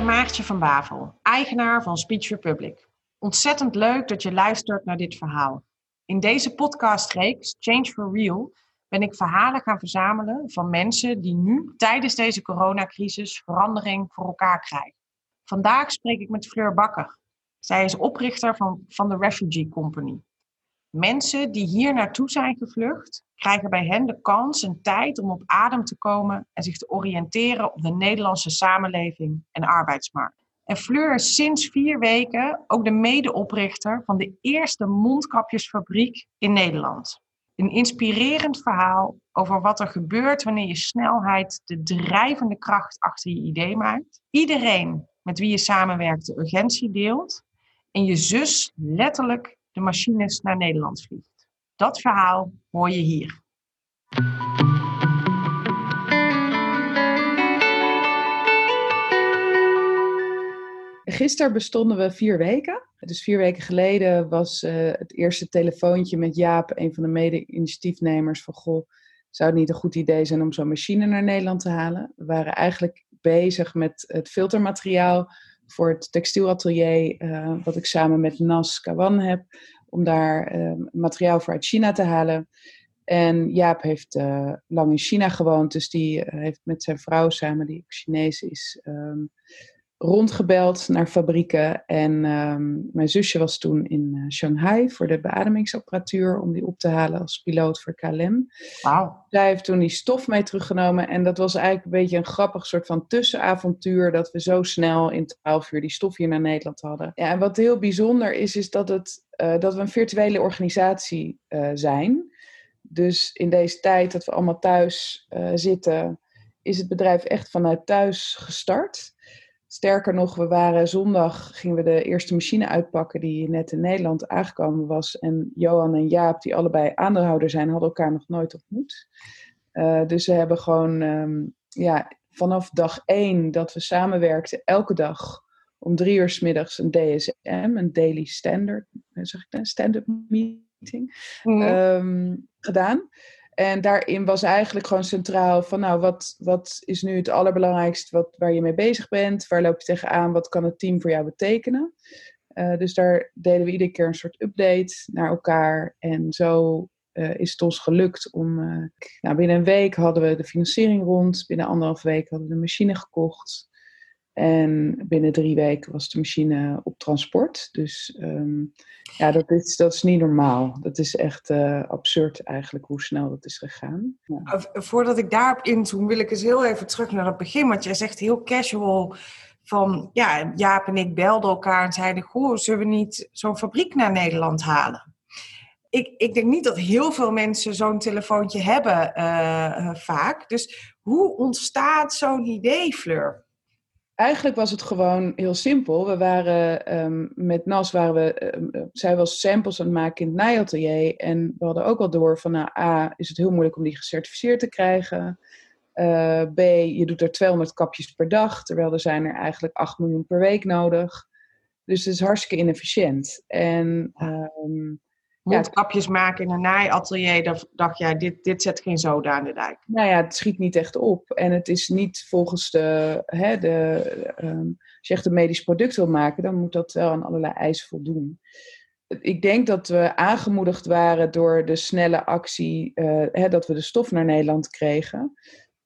ben Maartje van Bavel, eigenaar van Speech Republic. Ontzettend leuk dat je luistert naar dit verhaal. In deze podcastreeks Change for Real ben ik verhalen gaan verzamelen van mensen die nu tijdens deze coronacrisis verandering voor elkaar krijgen. Vandaag spreek ik met Fleur Bakker. Zij is oprichter van, van de Refugee Company. Mensen die hier naartoe zijn gevlucht, krijgen bij hen de kans en tijd om op adem te komen en zich te oriënteren op de Nederlandse samenleving en arbeidsmarkt. En Fleur is sinds vier weken ook de medeoprichter van de eerste mondkapjesfabriek in Nederland. Een inspirerend verhaal over wat er gebeurt wanneer je snelheid de drijvende kracht achter je idee maakt. Iedereen met wie je samenwerkt de urgentie deelt. En je zus letterlijk de machines naar Nederland vliegt. Dat verhaal hoor je hier. Gisteren bestonden we vier weken. Dus vier weken geleden was uh, het eerste telefoontje met Jaap, een van de mede-initiatiefnemers, van goh, zou het niet een goed idee zijn om zo'n machine naar Nederland te halen? We waren eigenlijk bezig met het filtermateriaal voor het textielatelier, uh, wat ik samen met Nas Kawan heb, om daar uh, materiaal voor uit China te halen. En Jaap heeft uh, lang in China gewoond, dus die heeft met zijn vrouw samen, die ook Chinees is, um, rondgebeld naar fabrieken. En um, mijn zusje was toen in uh, Shanghai voor de beademingsapparatuur om die op te halen als piloot voor KLM. Wow. Zij heeft toen die stof mee teruggenomen. En dat was eigenlijk een beetje een grappig soort van tussenavontuur dat we zo snel in twaalf uur die stof hier naar Nederland hadden. Ja, en wat heel bijzonder is, is dat, het, uh, dat we een virtuele organisatie uh, zijn. Dus in deze tijd dat we allemaal thuis zitten, is het bedrijf echt vanuit thuis gestart. Sterker nog, we waren zondag, gingen we de eerste machine uitpakken die net in Nederland aangekomen was. En Johan en Jaap, die allebei aandeelhouder zijn, hadden elkaar nog nooit ontmoet. Uh, dus ze hebben gewoon um, ja, vanaf dag één dat we samenwerkten, elke dag om drie uur s middags een DSM, een Daily Standard, zeg ik een stand-up meeting, mm. um, gedaan. En daarin was eigenlijk gewoon centraal van, nou, wat, wat is nu het allerbelangrijkste wat, waar je mee bezig bent? Waar loop je tegenaan? Wat kan het team voor jou betekenen? Uh, dus daar deden we iedere keer een soort update naar elkaar. En zo uh, is het ons gelukt om, uh, nou, binnen een week hadden we de financiering rond. Binnen anderhalf week hadden we de machine gekocht. En binnen drie weken was de machine op transport. Dus um, ja, dat is, dat is niet normaal. Dat is echt uh, absurd eigenlijk hoe snel dat is gegaan. Ja. Voordat ik daarop inzoom, wil ik eens heel even terug naar het begin. Want jij zegt heel casual van, ja, Jaap en ik belden elkaar en zeiden, goh, zullen we niet zo'n fabriek naar Nederland halen? Ik, ik denk niet dat heel veel mensen zo'n telefoontje hebben uh, vaak. Dus hoe ontstaat zo'n idee, Fleur? Eigenlijk was het gewoon heel simpel. We waren um, met Nas, waren we, um, zij was samples aan het maken in het naaiatelier. En we hadden ook al door van, nou, A, is het heel moeilijk om die gecertificeerd te krijgen. Uh, B, je doet er 200 kapjes per dag, terwijl er zijn er eigenlijk 8 miljoen per week nodig. Dus het is hartstikke inefficiënt. En um, mondkapjes maken in een naaiatelier, dan dacht jij, dit, dit zet geen zoden aan de dijk. Nou ja, het schiet niet echt op. En het is niet volgens de, hè, de um, als je echt een medisch product wil maken, dan moet dat wel aan allerlei eisen voldoen. Ik denk dat we aangemoedigd waren door de snelle actie, uh, hè, dat we de stof naar Nederland kregen.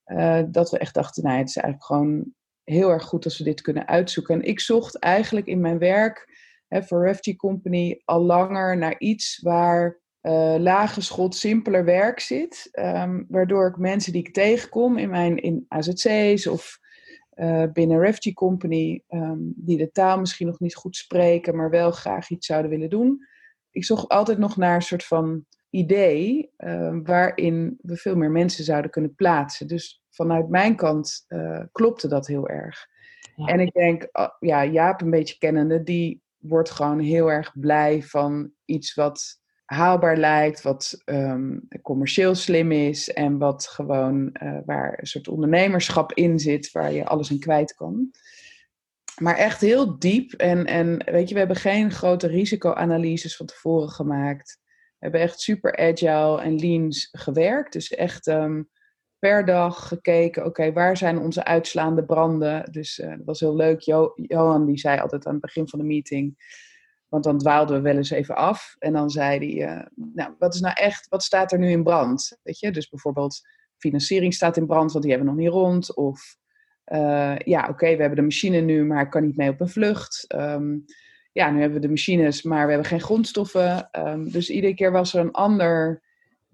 Uh, dat we echt dachten, nou, het is eigenlijk gewoon heel erg goed als we dit kunnen uitzoeken. En ik zocht eigenlijk in mijn werk voor Refugee Company al langer naar iets waar uh, laaggeschoold, simpeler werk zit. Um, waardoor ik mensen die ik tegenkom in mijn in AZC's of uh, binnen Refugee Company, um, die de taal misschien nog niet goed spreken, maar wel graag iets zouden willen doen. Ik zocht altijd nog naar een soort van idee uh, waarin we veel meer mensen zouden kunnen plaatsen. Dus vanuit mijn kant uh, klopte dat heel erg. Ja. En ik denk, uh, ja, Jaap een beetje kennende, die wordt gewoon heel erg blij van iets wat haalbaar lijkt, wat um, commercieel slim is en wat gewoon uh, waar een soort ondernemerschap in zit, waar je alles in kwijt kan. Maar echt heel diep en, en weet je, we hebben geen grote risicoanalyses van tevoren gemaakt. We hebben echt super agile en lean gewerkt. Dus echt um, per dag gekeken, oké, waar zijn onze uitslaande branden? Dus uh, dat was heel leuk. Jo Johan die zei altijd aan het begin van de meeting, want dan dwaalden we wel eens even af. En dan zei hij, uh, nou, wat is nou echt, wat staat er nu in brand? Weet je, dus bijvoorbeeld financiering staat in brand, want die hebben we nog niet rond. Of uh, ja, oké, we hebben de machine nu, maar ik kan niet mee op een vlucht. Um, ja, nu hebben we de machines, maar we hebben geen grondstoffen. Um, dus iedere keer was er een ander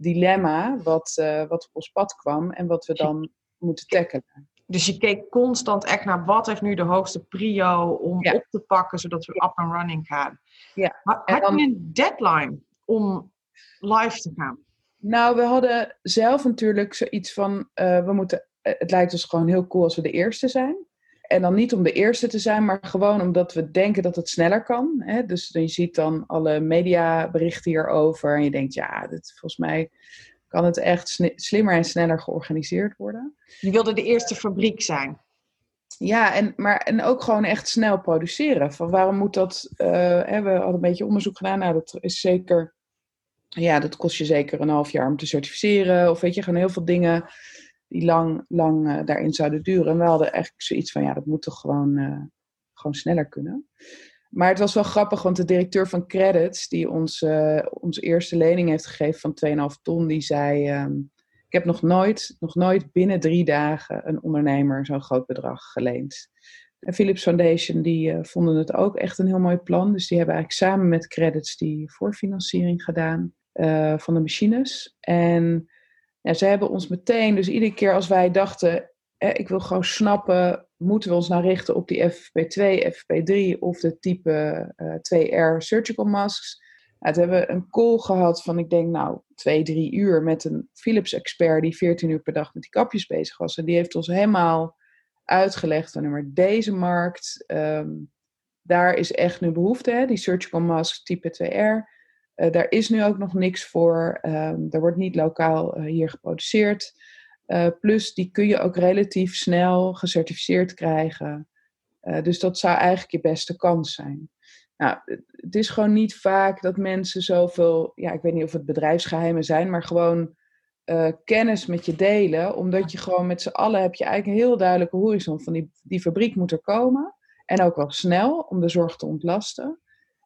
dilemma wat, uh, wat op ons pad kwam en wat we dan moeten tackelen. Dus je keek constant echt naar wat heeft nu de hoogste prio om ja. op te pakken, zodat we up and running gaan. Ja. Maar had dan... je een deadline om live te gaan? Nou, we hadden zelf natuurlijk zoiets van, uh, we moeten, het lijkt ons gewoon heel cool als we de eerste zijn. En dan niet om de eerste te zijn, maar gewoon omdat we denken dat het sneller kan. Hè? Dus je ziet dan alle mediaberichten hierover. En je denkt, ja, dit, volgens mij kan het echt slimmer en sneller georganiseerd worden. Je wilde de eerste fabriek zijn. Ja, en, maar, en ook gewoon echt snel produceren. Van waarom moet dat... Uh, hè, we hadden een beetje onderzoek gedaan. Nou, dat is zeker... Ja, dat kost je zeker een half jaar om te certificeren. Of weet je, gewoon heel veel dingen die lang, lang uh, daarin zouden duren. En we hadden eigenlijk zoiets van, ja, dat moet toch gewoon, uh, gewoon sneller kunnen. Maar het was wel grappig, want de directeur van Credits, die ons, onze eerste lening heeft gegeven van 2,5 ton, die zei: um, Ik heb nog nooit, nog nooit binnen drie dagen een ondernemer zo'n groot bedrag geleend. En Philips Foundation, die vonden het ook echt een heel mooi plan. Dus die hebben eigenlijk samen met Credits die voorfinanciering gedaan van de machines. En ja, ze hebben ons meteen, dus iedere keer als wij dachten, eh, ik wil gewoon snappen, moeten we ons nou richten op die FFP2, FFP3 of de type uh, eh, 2R surgical masks? Nou, hebben we een call gehad van, ik denk nou, twee, drie uur met een Philips-expert die 14 uur per dag met die kapjes bezig was. En die heeft ons helemaal uitgelegd van, maar deze markt, um, daar is echt nu behoefte, hè? die surgical mask type 2R. Uh, daar is nu ook nog niks voor. Um, er wordt niet lokaal uh, hier geproduceerd. Uh, plus, die kun je ook relatief snel gecertificeerd krijgen. dus dat zou eigenlijk je beste kans zijn. Nou, het is gewoon niet vaak dat mensen zoveel, ja, ik weet niet of het bedrijfsgeheimen zijn, maar gewoon kennis met je delen. Omdat je gewoon met z'n allen heb je eigenlijk een heel duidelijke horizon van die, die fabriek moet er komen. En ook wel snel om de zorg te ontlasten.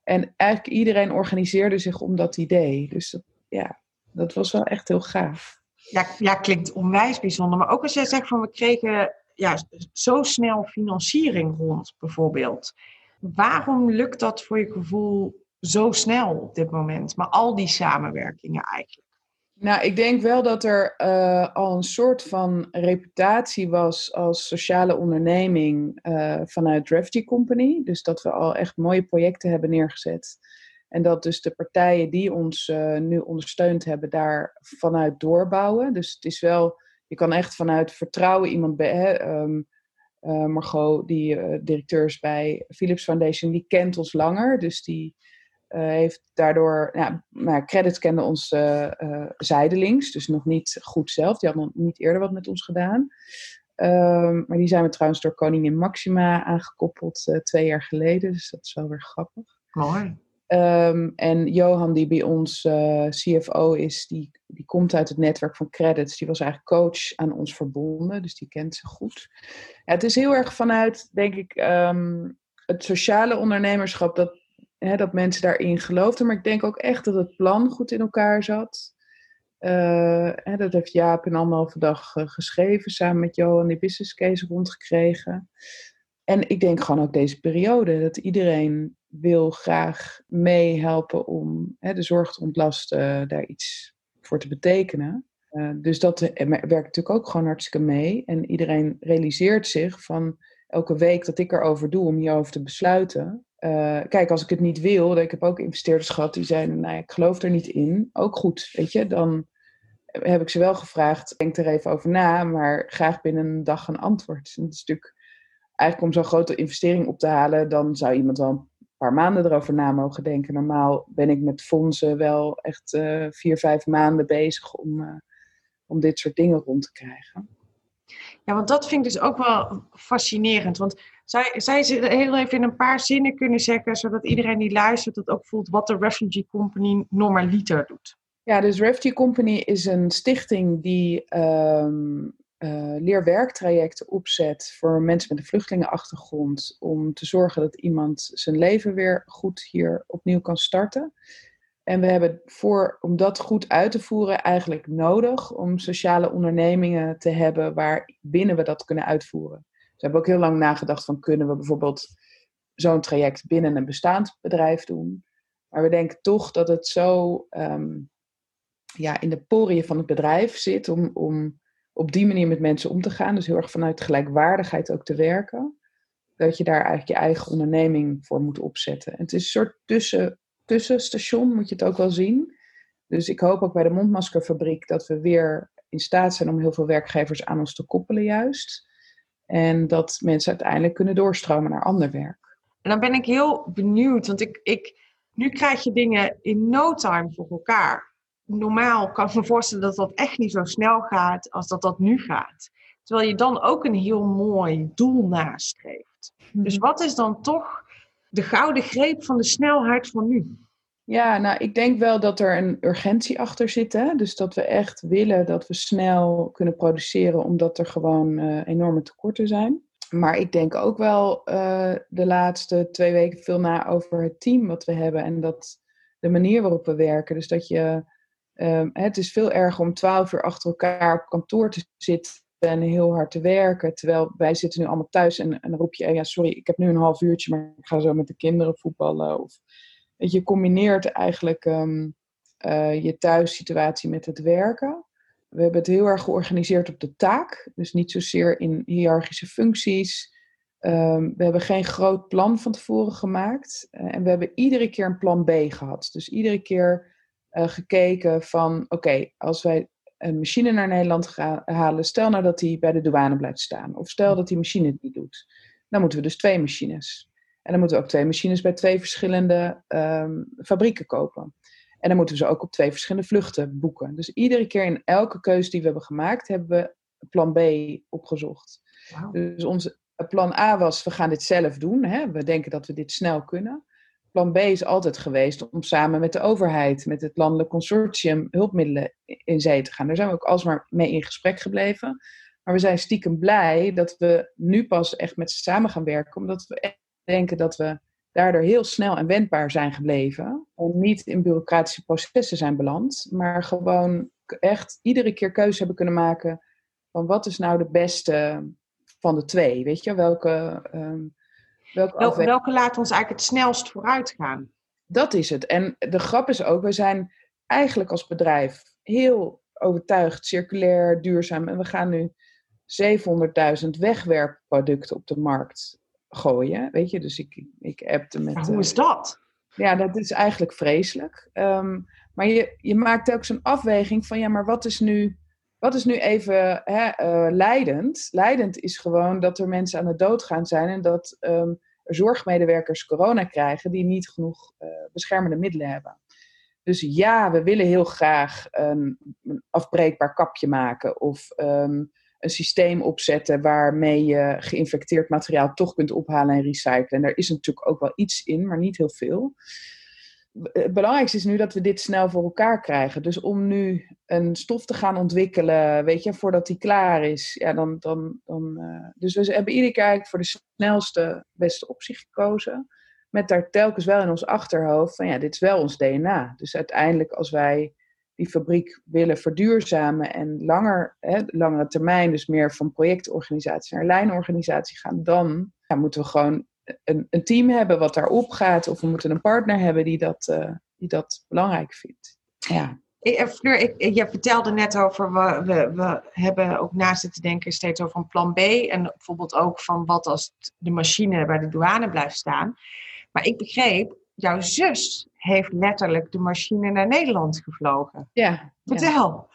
En eigenlijk iedereen organiseerde zich om dat idee. Dus ja, dat was wel echt heel gaaf. Ja, ja, klinkt onwijs bijzonder. Maar ook als jij zegt van we kregen ja, zo snel financiering rond, bijvoorbeeld. Waarom lukt dat voor je gevoel zo snel op dit moment? Maar al die samenwerkingen eigenlijk. Nou, ik denk wel dat er uh, al een soort van reputatie was als sociale onderneming uh, vanuit Refugee Company. Dus dat we al echt mooie projecten hebben neergezet. En dat dus de partijen die ons uh, nu ondersteund hebben, daar vanuit doorbouwen. Dus het is wel, je kan echt vanuit vertrouwen iemand bij. Um, Margot, die directeur is bij Philips Foundation, die kent ons langer. Dus die heeft daardoor, ja, maar Credit kende ons uh, uh, zijdelings, dus nog niet goed zelf. Die had nog niet eerder wat met ons gedaan. Um, maar die zijn we trouwens door Koningin Maxima aangekoppeld twee jaar geleden, dus dat is wel weer grappig. Mooi. Um, en Johan, die bij ons CFO is, die, die komt uit het netwerk van Credits. Die was eigenlijk coach aan ons verbonden, dus die kent ze goed. Ja, het is heel erg vanuit, denk ik, um, het sociale ondernemerschap dat hè, dat mensen daarin geloofden. Maar ik denk ook echt dat het plan goed in elkaar zat. Uh, hè, dat heeft Jaap in anderhalve dag uh, geschreven, samen met Johan die business case rondgekregen. En ik denk gewoon ook deze periode, dat iedereen wil graag meehelpen om hè, de zorg te ontlasten, uh, daar iets voor te betekenen. dus dat werkt natuurlijk ook gewoon hartstikke mee. En iedereen realiseert zich van elke week dat ik erover doe om hierover te besluiten, uh, kijk, als ik het niet wil, ik heb ook investeerders gehad die zeiden, nou, ik geloof er niet in. Ook goed, weet je, dan heb ik ze wel gevraagd, denk er even over na, maar graag binnen een dag een antwoord. En is natuurlijk, eigenlijk om zo'n grote investering op te halen, dan zou iemand wel een paar maanden erover na mogen denken. Normaal ben ik met fondsen wel echt uh, vier, vijf maanden bezig om, uh, om dit soort dingen rond te krijgen. Ja, want dat vind ik dus ook wel fascinerend. Want zij, zij ze heel even in een paar zinnen kunnen zeggen, zodat iedereen die luistert het ook voelt wat de Refugee Company normaliter doet? Ja, dus Refugee Company is een stichting die um, uh, leerwerktrajecten opzet voor mensen met een vluchtelingenachtergrond. Om te zorgen dat iemand zijn leven weer goed hier opnieuw kan starten. En we hebben voor, om dat goed uit te voeren eigenlijk nodig om sociale ondernemingen te hebben waar binnen we dat kunnen uitvoeren. We hebben ook heel lang nagedacht van kunnen we bijvoorbeeld zo'n traject binnen een bestaand bedrijf doen. Maar we denken toch dat het zo um, ja, in de poriën van het bedrijf zit om, om op die manier met mensen om te gaan. Dus heel erg vanuit gelijkwaardigheid ook te werken. Dat je daar eigenlijk je eigen onderneming voor moet opzetten. En het is een soort tussen, tussenstation, moet je het ook wel zien. Dus ik hoop ook bij de mondmaskerfabriek dat we weer in staat zijn om heel veel werkgevers aan ons te koppelen juist. En dat mensen uiteindelijk kunnen doorstromen naar ander werk. En dan ben ik heel benieuwd, want ik, ik, nu krijg je dingen in no time voor elkaar normaal kan ik me voorstellen dat dat echt niet zo snel gaat als dat dat nu gaat. Terwijl je dan ook een heel mooi doel nastreeft. Dus mhm. wat is dan toch de gouden greep van de snelheid van nu? Ja, nou, ik denk wel dat er een urgentie achter zit. Hè? Dus dat we echt willen dat we snel kunnen produceren, omdat er gewoon uh, enorme tekorten zijn. Maar ik denk ook wel uh, de laatste twee weken veel na over het team wat we hebben en dat de manier waarop we werken. Dus dat je Um, het is veel erger om twaalf uur achter elkaar op kantoor te zitten en heel hard te werken. Terwijl wij zitten nu allemaal thuis en, en dan roep je, ja sorry, ik heb nu een half uurtje, maar ik ga zo met de kinderen voetballen. Of, je, combineert eigenlijk um, uh, je thuissituatie met het werken. We hebben het heel erg georganiseerd op de taak. Dus niet zozeer in hiërarchische functies. Um, we hebben geen groot plan van tevoren gemaakt. Uh, en we hebben iedere keer een plan B gehad. Dus iedere keer uh, gekeken van oké, als wij een machine naar Nederland gaan halen, stel nou dat die bij de douane blijft staan. Of stel dat die machine het niet doet. Dan moeten we dus twee machines. En dan moeten we ook twee machines bij twee verschillende um, fabrieken kopen. En dan moeten we ze ook op twee verschillende vluchten boeken. Dus iedere keer in elke keuze die we hebben gemaakt, hebben we plan B opgezocht. Wow. Dus onze plan A was, we gaan dit zelf doen. Hè? We denken dat we dit snel kunnen plan B is altijd geweest om samen met de overheid, met het landelijk consortium, hulpmiddelen in zee te gaan. Daar zijn we ook alsmaar mee in gesprek gebleven. Maar we zijn stiekem blij dat we nu pas echt met ze samen gaan werken, omdat we denken dat we daardoor heel snel en wendbaar zijn gebleven. En niet in bureaucratische processen zijn beland, maar gewoon echt iedere keer keuze hebben kunnen maken van wat is nou de beste van de twee. Weet je, welke. Ehm, Welke, welke laat ons eigenlijk het snelst vooruit gaan? Dat is het. En de grap is ook, we zijn eigenlijk als bedrijf heel overtuigd, circulair, duurzaam. En we gaan nu 700.000 wegwerpproducten op de markt gooien. Weet je, dus ik, ik appte met. Maar hoe is dat? Ja, dat is eigenlijk vreselijk. Ehm, maar je, je maakt ook zo'n afweging van ja, maar wat is nu, wat is nu even hè, uh, leidend? Leidend is gewoon dat er mensen aan het doodgaan zijn en dat um, zorgmedewerkers corona krijgen die niet genoeg uh, beschermende middelen hebben. Dus ja, we willen heel graag een, een afbreekbaar kapje maken of um, een systeem opzetten waarmee je geïnfecteerd materiaal toch kunt ophalen en recyclen. En daar is natuurlijk ook wel iets in, maar niet heel veel het belangrijkste is nu dat we dit snel voor elkaar krijgen. Dus om nu een stof te gaan ontwikkelen, weet je, voordat die klaar is, ja, dan. dan, dan uh, dus we hebben iedere keer voor de snelste, beste optie gekozen. Met daar telkens wel in ons achterhoofd van ja, dit is wel ons DNA. Dus uiteindelijk, als wij die fabriek willen verduurzamen en langer, hè, langere termijn, dus meer van projectorganisatie naar lijnorganisatie gaan, dan moeten we gewoon een, een, team hebben wat daarop gaat. Of we moeten een partner hebben die dat, uh, die dat belangrijk vindt. Ja. Eh, Fleur, ik, je vertelde net over, we, we, we hebben ook na zitten denken steeds over een plan B. En bijvoorbeeld ook van wat als de machine bij de douane blijft staan. Maar ik begreep, jouw zus heeft letterlijk de machine naar Nederland gevlogen. Ja. Vertel.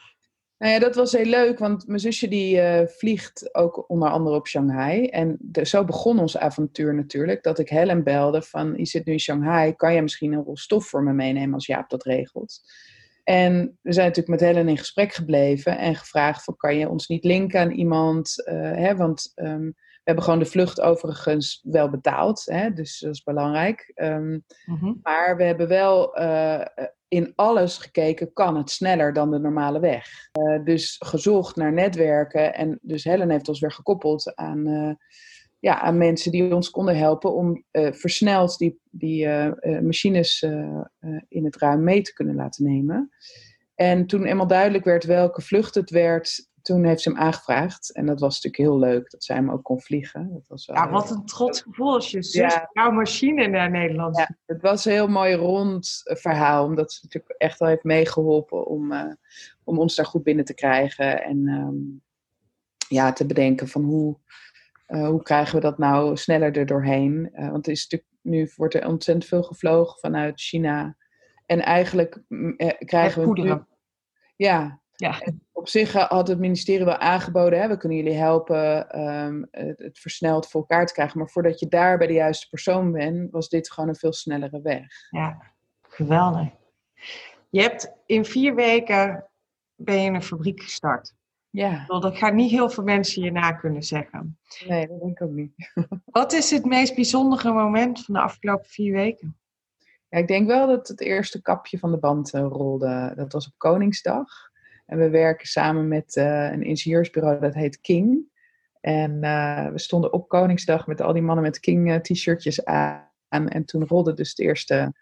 Nou ja, dat was heel leuk, want mijn zusje die uh, vliegt ook onder andere op Shanghai. En de, zo begon ons avontuur natuurlijk, dat ik Helen belde van, je zit nu in Shanghai, kan jij misschien een rol stof voor me meenemen als Jaap dat regelt? En we zijn natuurlijk met Helen in gesprek gebleven en gevraagd van, kan je ons niet linken aan iemand? Uh, hè, want um, we hebben gewoon de vlucht overigens wel betaald, hè, dus dat is belangrijk. Um, Maar we hebben wel uh, in alles gekeken, kan het sneller dan de normale weg. Uh, dus gezocht naar netwerken en dus Helen heeft ons weer gekoppeld aan, uh, ja, aan mensen die ons konden helpen om versneld die, die machines in het ruim mee te kunnen laten nemen. En toen eenmaal duidelijk werd welke vlucht het werd, toen heeft ze hem aangevraagd. En dat was natuurlijk heel leuk dat zij hem ook kon vliegen. Dat was ja, wat een trots gevoel als je zus ja. jouw machine naar Nederland ja, Het was een heel mooi rond verhaal. Omdat ze natuurlijk echt wel heeft meegeholpen om, uh, om ons daar goed binnen te krijgen. En um, ja, te bedenken van hoe, uh, hoe krijgen we dat nou sneller er doorheen. Uh, want is natuurlijk, nu wordt er ontzettend veel gevlogen vanuit China. En eigenlijk krijgen we nu... Ja, ja. op zich had het ministerie wel aangeboden, hè, we kunnen jullie helpen um, het, het, versneld voor elkaar te krijgen. Maar voordat je daar bij de juiste persoon bent, was dit gewoon een veel snellere weg. Ja, geweldig. Je hebt in vier weken ben je in een fabriek gestart. Ja. Dat gaan niet heel veel mensen je na kunnen zeggen. Nee, dat denk ik ook niet. Wat is het meest bijzondere moment van de afgelopen vier weken? Ja, ik denk wel dat het eerste kapje van de band uh, rolde. Dat was op Koningsdag. En we werken samen met uh, een ingenieursbureau dat heet King. En uh, we stonden op Koningsdag met al die mannen met King uh, t-shirtjes aan. En toen rolde dus het eerste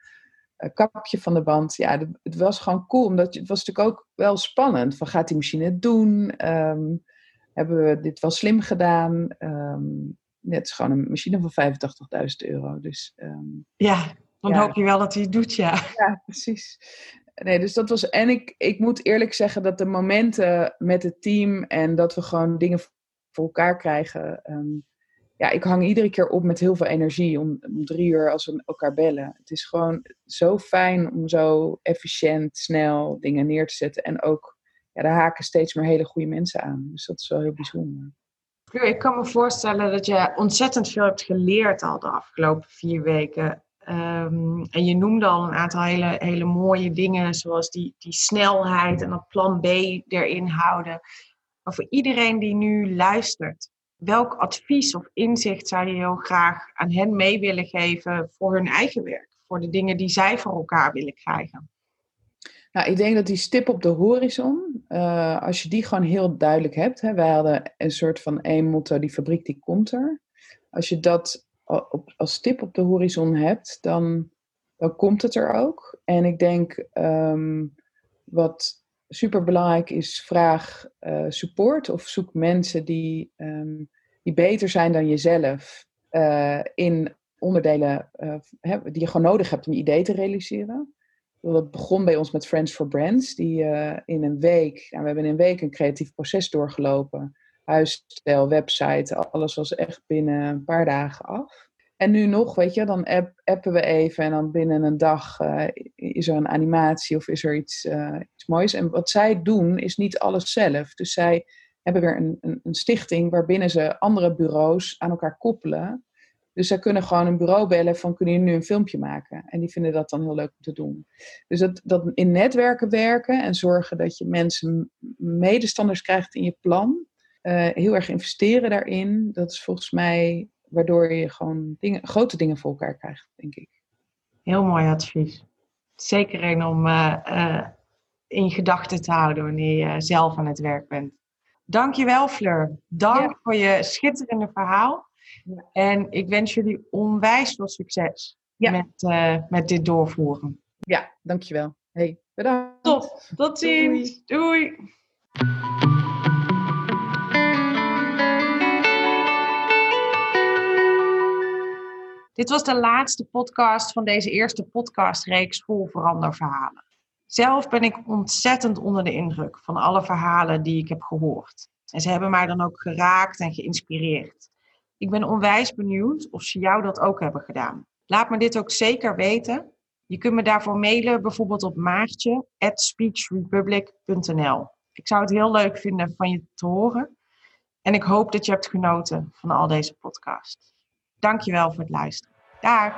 kapje van de band. Ja, het was gewoon cool, omdat het was natuurlijk ook wel spannend. Van gaat die machine het doen? Um, hebben we dit wel slim gedaan? Um, het is gewoon een machine van 85.000 euro. Dus, um, ja, dan ja. hoop je wel dat hij het doet, ja. Ja, precies nee, dus dat was. En ik, ik moet eerlijk zeggen dat de momenten met het team en dat we gewoon dingen voor elkaar krijgen. Ehm, ja, ik hang iedere keer op met heel veel energie om, om, drie uur als we elkaar bellen. Het is gewoon zo fijn om zo efficiënt, snel dingen neer te zetten. En ook, ja, daar haken steeds meer hele goede mensen aan. Dus dat is wel heel bijzonder. Ik kan me voorstellen dat je ontzettend veel hebt geleerd al de afgelopen vier weken. Um, en je noemde al een aantal hele, hele mooie dingen, zoals die, die snelheid en dat plan B erin houden. Maar voor iedereen die nu luistert, welk advies of inzicht zou je heel graag aan hen mee willen geven voor hun eigen werk? Voor de dingen die zij voor elkaar willen krijgen? Nou, ik denk dat die stip op de horizon, uh, als je die gewoon heel duidelijk hebt. Hè, wij hadden een soort van één motto, die fabriek die komt er. Als je dat als stip op de horizon hebt, dan, dan komt het er ook. En ik denk um, wat super belangrijk is, vraag uh, support of zoek mensen die, um, die beter zijn dan jezelf uh, in onderdelen uh, die je gewoon nodig hebt om je idee te realiseren. Dat begon bij ons met Friends for Brands, die in een week, nou, we hebben in een week een creatief proces doorgelopen huisstijl, website, alles was echt binnen een paar dagen af. En nu nog, weet je, dan app, appen we even en dan binnen een dag uh, is er een animatie of is er iets, uh, iets moois. En wat zij doen is niet alles zelf. Dus zij hebben weer een, een, een, stichting waarbinnen ze andere bureaus aan elkaar koppelen. Dus zij kunnen gewoon een bureau bellen van kunnen jullie nu een filmpje maken? En die vinden dat dan heel leuk om te doen. Dus dat, dat in netwerken werken en zorgen dat je mensen medestanders krijgt in je plan. Uh, heel erg investeren daarin. Dat is volgens mij waardoor je gewoon dingen, grote dingen voor elkaar krijgt, denk ik. Heel mooi advies. Zeker een om uh, uh, in gedachten te houden wanneer je zelf aan het werk bent. Dankjewel Fleur. Dank voor je schitterende verhaal. Ja. En ik wens jullie onwijs veel succes ja. met, met dit doorvoeren. Ja, dankjewel. Hey, bedankt. Tot, tot ziens. Doei. Doei. Dit was de laatste podcast van deze eerste podcastreeks vol veranderverhalen. Zelf ben ik ontzettend onder de indruk van alle verhalen die ik heb gehoord. En ze hebben mij dan ook geraakt en geïnspireerd. Ik ben onwijs benieuwd of ze jou dat ook hebben gedaan. Laat me dit ook zeker weten. Je kunt me daarvoor mailen, bijvoorbeeld op maartje@speechrepublic.nl. Ik zou het heel leuk vinden van je te horen. En ik hoop dat je hebt genoten van al deze podcasts. Dankjewel voor het luisteren. Dag!